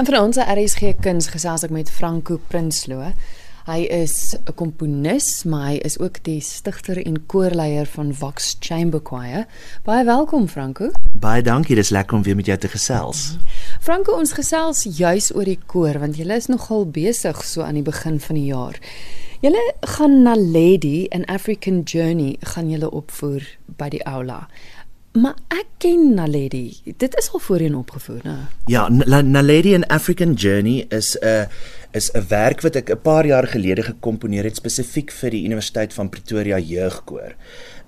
En vir ons RSG kuns gesels ek met Franco Prinsloo. Hy is 'n komponis, maar hy is ook die stigter en koorleier van Vox Chamber Choir. Baie welkom Franco. Baie dankie, dis lekker om weer met jou te gesels. Franco, ons gesels juis oor die koor want julle is nogal besig so aan die begin van die jaar. Julle gaan na Lady in African Journey gaan julle opvoer by die aula. Maar ek ken Naledi. Dit is al voorheen opgevoer, né? Ja, Naledi in African Journey is 'n is 'n werk wat ek 'n paar jaar gelede gekomponeer het spesifiek vir die Universiteit van Pretoria Jeugkoor.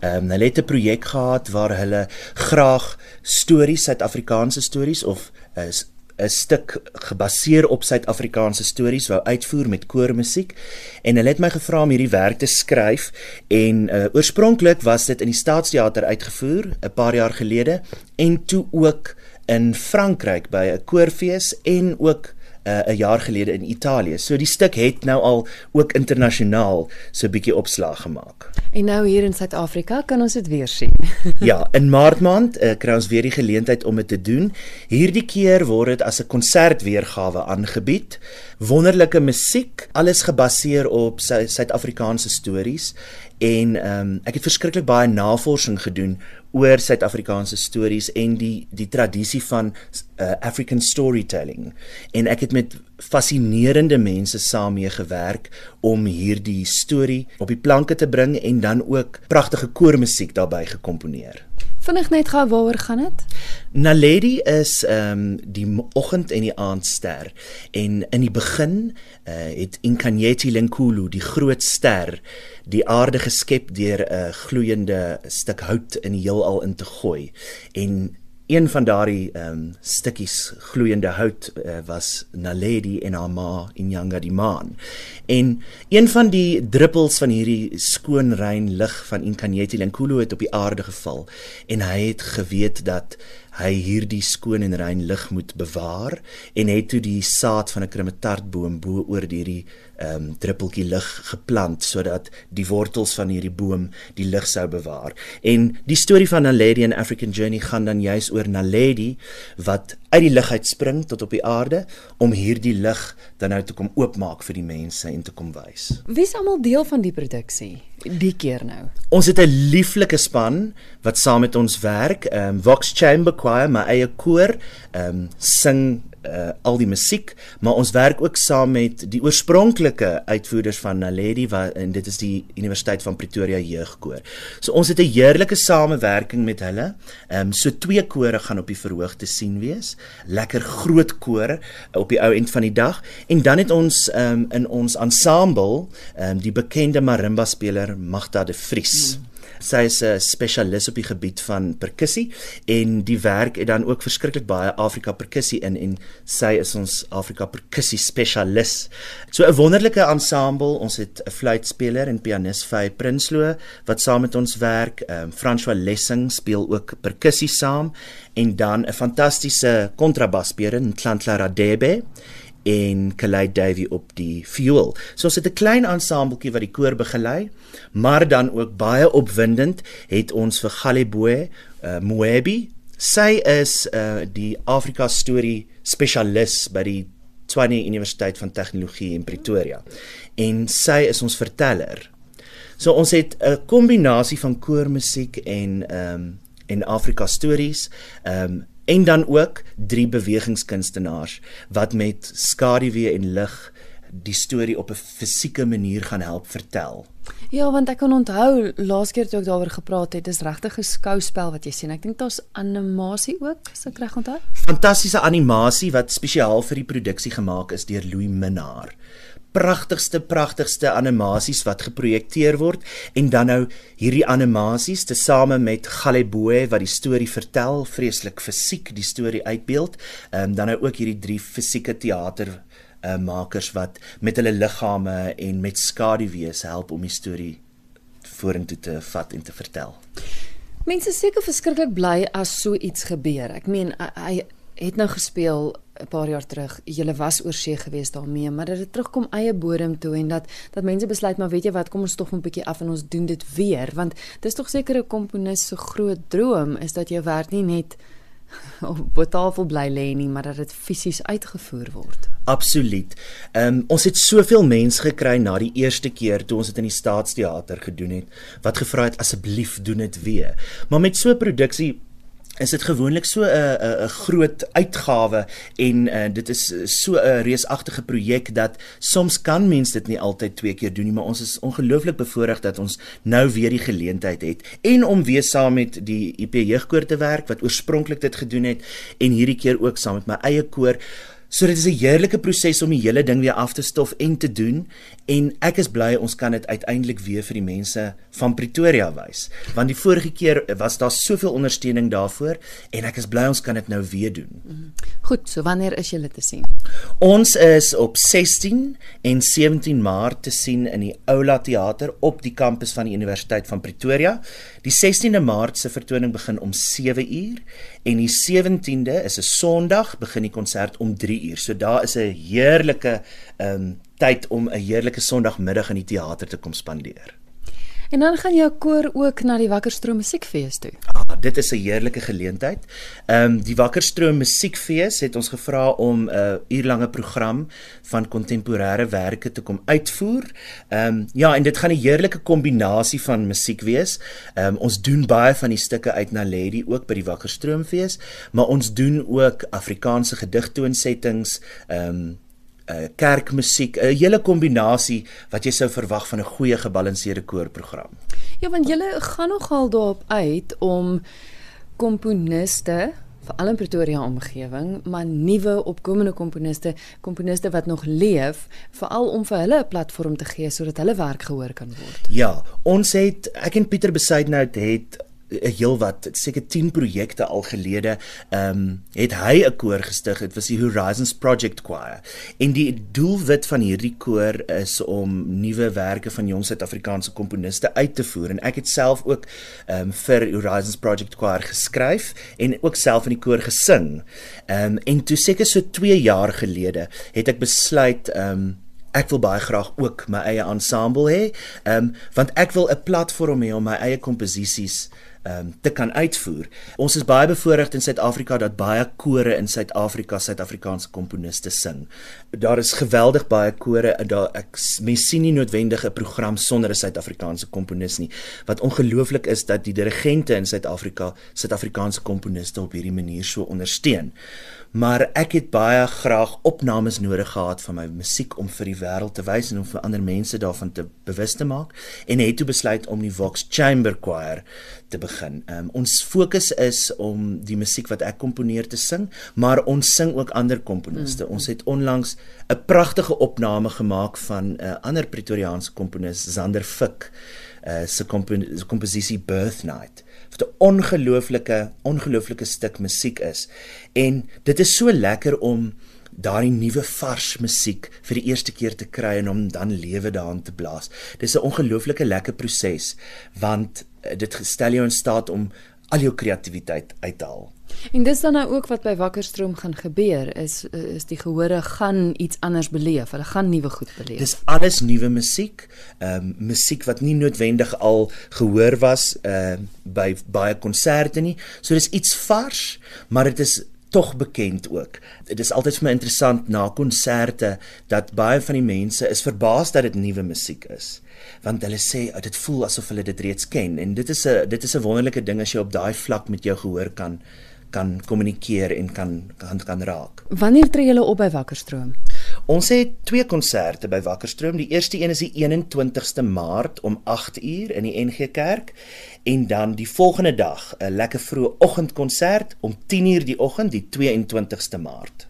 Ehm um, hulle het 'n projek gehad waar hulle graag stories, Suid-Afrikaanse stories of is 'n stuk gebaseer op Suid-Afrikaanse stories wou uitvoer met koormusiek en hulle het my gevra om hierdie werk te skryf en uh, oorspronklik was dit in die Staatsteater uitgevoer 'n paar jaar gelede en toe ook in Frankryk by 'n koorfees en ook uh, 'n jaar gelede in Italië. So die stuk het nou al ook internasionaal so 'n bietjie opslag gemaak. En nou hier in Suid-Afrika kan ons dit weer sien. ja, in Maart maand uh, kry ons weer die geleentheid om dit te doen. Hierdie keer word dit as 'n konsertweergawe aangebied. Wonderlike musiek, alles gebaseer op Suid-Afrikaanse stories en ehm um, ek het verskriklik baie navorsing gedoen oor Suid-Afrikaanse stories en die die tradisie van uh, African storytelling en ek het met fascinerende mense saam mee gewerk om hierdie storie op die planke te bring en dan ook pragtige koormusiek daarbey gekomponeer. Vinnig net gou waaroor gaan dit? Naledi is ehm um, die oggend en die aandster. En in die begin uh, het Inkanyeti Lenkulu die groot ster die aarde geskep deur 'n gloeiende stuk hout in die heelal in te gooi. En een van daardie ehm um, stukkies gloeiende hout uh, was Naledi en haar ma Inyanga die maan. En een van die druppels van hierdie skoon rein lig van Inkanyeti Lenkulu het op die aarde geval. En hy het geweet dat hy hierdie skoon en rein lig moet bewaar en het toe die saad van 'n krummetartboom bo oor hierdie ehm um, druppeltjie lig geplant sodat die wortels van hierdie boom die lig sou bewaar. En die storie van Naledi in African Journey gaan dan juis oor Naledi wat uit die lig uit spring tot op die aarde om hierdie lig dan nou te kom oopmaak vir die mense en te kom wys. Wie is almal deel van die produksie? die keer nou. Ons het 'n lieflike span wat saam met ons werk. Ehm um, Vox Chamber Choir, my eie koor, ehm um, sing uh, al die musiek, maar ons werk ook saam met die oorspronklike uitvoerders van Naledi wat en dit is die Universiteit van Pretoria Jeugkoor. So ons het 'n heerlike samewerking met hulle. Ehm um, so twee kore gaan op die verhoog te sien wees. Lekker groot koor op die ou end van die dag en dan het ons ehm um, in ons ensemble ehm um, die bekende marimba speler Magda de Vries. Mm. Sy is 'n spesialis op die gebied van perkussie en die werk het dan ook verskriklik baie Afrika perkussie in en sy is ons Afrika perkussie spesialis. So 'n wonderlike ensemble. Ons het 'n fluitspeler en pianis Fay Prinsloo wat saam met ons werk. Ehm um, François Lessing speel ook perkussie saam en dan 'n fantastiese kontrabasspeler, Ntlantla Radebe en Kalei Davey op die viool. So ons het 'n klein ensembletjie wat die koor begelei, maar dan ook baie opwindend het ons vir Galeboe uh, Moebi. Sy is uh, die Afrika storie spesialis by die Tshwane Universiteit van Tegnologie in Pretoria. En sy is ons verteller. So ons het 'n kombinasie van koormusiek en ehm um, en Afrika stories. Ehm um, en dan ook drie bewegingskunstenaars wat met skaduwee en lig die storie op 'n fisieke manier gaan help vertel. Ja, want ek kan onthou laas keer toe ek daaroor gepraat het, dis regtig 'n skouspel wat jy sien. Ek dink daar's animasie ook, as ek reg onthou. Fantastiese animasie wat spesiaal vir die produksie gemaak is deur Louis Minnar pragtigste pragtigste animasies wat geprojekteer word en dan nou hierdie animasies tesame met Galeboe wat die storie vertel, vreeslik fisiek die storie uitbeeld. Ehm um, dan nou ook hierdie drie fisieke teater uh, makers wat met hulle liggame en met skaduwees help om die storie vorentoe te vat en te vertel. Mense seker verskriklik bly as so iets gebeur. Ek meen hy het nou gespeel 'n paar jaar terug. Julle was oor see gewees daarmee, maar dat dit terugkom eie bodem toe en dat dat mense besluit maar weet jy wat, kom ons tog 'n bietjie af en ons doen dit weer, want dis tog seker 'n komponis se groot droom is dat jou werk nie net op 'n tafel bly lê nie, maar dat dit fisies uitgevoer word. Absoluut. Ehm um, ons het soveel mense gekry na die eerste keer toe ons dit in die Staatsteater gedoen het wat gevra het asseblief doen dit weer. Maar met so 'n produksie is dit gewoonlik so 'n 'n 'n groot uitgawe en uh, dit is so 'n reusagtige projek dat soms kan mense dit nie altyd twee keer doen nie maar ons is ongelooflik bevoorreg dat ons nou weer die geleentheid het en om weer saam met die IP jeugkoor te werk wat oorspronklik dit gedoen het en hierdie keer ook saam met my eie koor So dit is 'n heerlike proses om die hele ding weer af te stof en te doen en ek is bly ons kan dit uiteindelik weer vir die mense van Pretoria wys. Want die vorige keer was daar soveel ondersteuning daarvoor en ek is bly ons kan dit nou weer doen. Mhm. Goed, so wanneer is julle te sien? Ons is op 16 en 17 Maart te sien in die Oula Theater op die kampus van die Universiteit van Pretoria. Die 16de Maart se vertoning begin om 7 uur en die 17de is 'n Sondag, begin die konsert om 3 uur. So daar is 'n heerlike ehm um, tyd om 'n heerlike Sondagmiddag in die teater te kom spandeer. En dan gaan jou koor ook na die Wakkerstroom Musiekfees toe. Ah, dit is 'n heerlike geleentheid. Ehm um, die Wakkerstroom Musiekfees het ons gevra om 'n uh, uurlange program van kontemporêrewerke te kom uitvoer. Ehm um, ja, en dit gaan 'n heerlike kombinasie van musiek wees. Ehm um, ons doen baie van die stukke uit Naledi ook by die Wakkerstroomfees, maar ons doen ook Afrikaanse gedigtoonsettings, ehm um, uh, kerkmusiek, 'n hele kombinasie wat jy sou verwag van 'n goeie gebalanseerde koorprogram. Ja, want julle gaan nogal daarop uit om komponiste veral in Pretoria omgewing, maar nuwe opkomende komponiste, komponiste wat nog leef, veral om vir hulle 'n platform te gee sodat hulle werk gehoor kan word. Ja, ons het ek en Pieter Besuidnout het 'n heel wat seker 10 projekte al gelede ehm um, het hy 'n koor gestig. Dit was die Horizons Project Choir. En die doelwit van hierdie koor is om nuwe werke van jong Suid-Afrikaanse komponiste uit te voer. En ek het self ook ehm um, vir Horizons Project Choir geskryf en ook self in die koor gesing. Ehm um, en toe seker so 2 jaar gelede het ek besluit ehm um, Ek wil baie graag ook my eie ensemble hê, ehm um, want ek wil 'n platform hê om my eie komposisies um, te kan uitvoer. Ons is baie bevoorreg in Suid-Afrika dat baie kore in Suid-Afrika Suid-Afrikaanse komponiste sing. Daar is geweldig baie kore en daar ek mens sien nie noodwendig 'n program sonder 'n Suid-Afrikaanse komponis nie. Wat ongelooflik is dat die dirigente in Suid-Afrika Suid-Afrikaanse komponiste op hierdie manier so ondersteun maar ek het baie graag opnames nodig gehad van my musiek om vir die wêreld te wys en om vir ander mense daarvan te bewus te maak en het toe besluit om die Vox Chamber Choir te begin. Um, ons fokus is om die musiek wat ek komponeer te sing, maar ons sing ook ander komponiste. Mm. Ons het onlangs 'n pragtige opname gemaak van 'n uh, ander Pretoriaanse komponis, Zander Fik, uh, se komposisie Birth Night wat 'n ongelooflike ongelooflike stuk musiek is. En dit is so lekker om daardie nuwe vars musiek vir die eerste keer te kry en om dan lewe daarin te blaas. Dis 'n ongelooflike lekker proses want eh, dit stel jou in staat om al jou kreatiwiteit uit te haal. En dis dan nou ook wat by Wakkerstroom gaan gebeur is is die gehore gaan iets anders beleef. Hulle gaan nuwe goed beleef. Dis alles nuwe musiek, ehm um, musiek wat nie noodwendig al gehoor was ehm uh, by baie konserte nie. So dis iets vars, maar dit is tog bekend ook. Dit is altyd vir my interessant na konserte dat baie van die mense is verbaas dat dit nuwe musiek is want hulle sê oh, dit voel asof hulle dit reeds ken en dit is 'n dit is 'n wonderlike ding as jy op daai vlak met jou gehoor kan kan kommunikeer en kan kan kan raak. Wanneer tree julle op by Wakkerstroom? Ons het twee konserte by Wakkerstroom. Die eerste een is die 21ste Maart om 8uur in die NG Kerk en dan die volgende dag 'n lekker vroeë oggendkonsert om 10uur die oggend die 22ste Maart.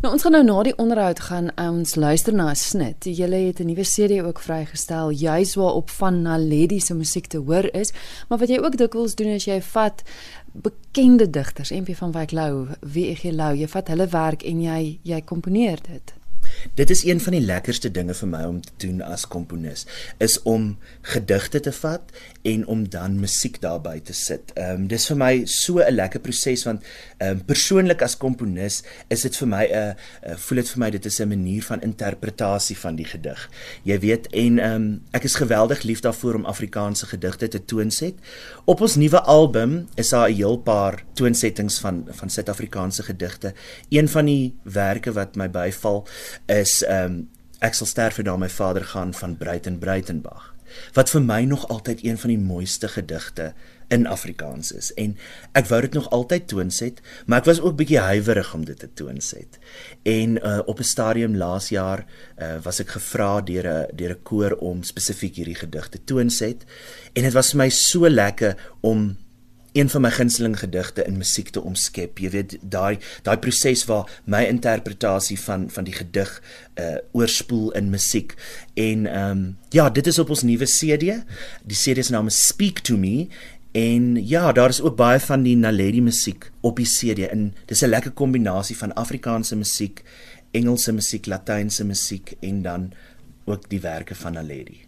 Nou ons gaan nou na die onderhoud gaan ons luister na 'n snit. Julle het 'n nuwe CD ook vrygestel juis waarop van Naledi se musiek te hoor is, maar wat jy ook dikwels doen is jy vat bekende digters, MP van Wyk Lou, wie ek Lou, jy vat hulle werk en jy jy komponeer dit. Dit is een van die lekkerste dinge vir my om te doen as komponis is om gedigte te vat en om dan musiek daarbey te sit. Ehm um, dis vir my so 'n lekker proses want ehm um, persoonlik as komponis is dit vir my 'n uh, uh, voel dit vir my dit is 'n manier van interpretasie van die gedig. Jy weet en ehm um, ek is geweldig lief daarvoor om Afrikaanse gedigte te toonset. Op ons nuwe album is daar 'n heel paar toonsettings van van Suid-Afrikaanse gedigte. Een van die werke wat my byval is ehm um, Ek sal sterf vir na my vader gaan van Breiten Breitenbach wat vir my nog altyd een van die mooiste gedigte in Afrikaans is. En ek wou dit nog altyd toonset maar ek was ook bietjie huiwerig om dit te toonset. En uh, op 'n stadium laas jaar uh, was ek gevra deur 'n deur 'n koor om spesifiek hierdie gedigte toonset. En dit was vir my so lekker om een van my gunsteling gedigte in musiek te omskep. Jy weet daai daai proses waar my interpretasie van van die gedig uh oorspoel in musiek. En ehm um, ja, dit is op ons nuwe CD. Die CD se naam is Speak to Me. En ja, daar is ook baie van die Naledi musiek op die CD. En dis 'n lekker kombinasie van Afrikaanse musiek, Engelse musiek, Latynse musiek en dan ook die werke van Naledi.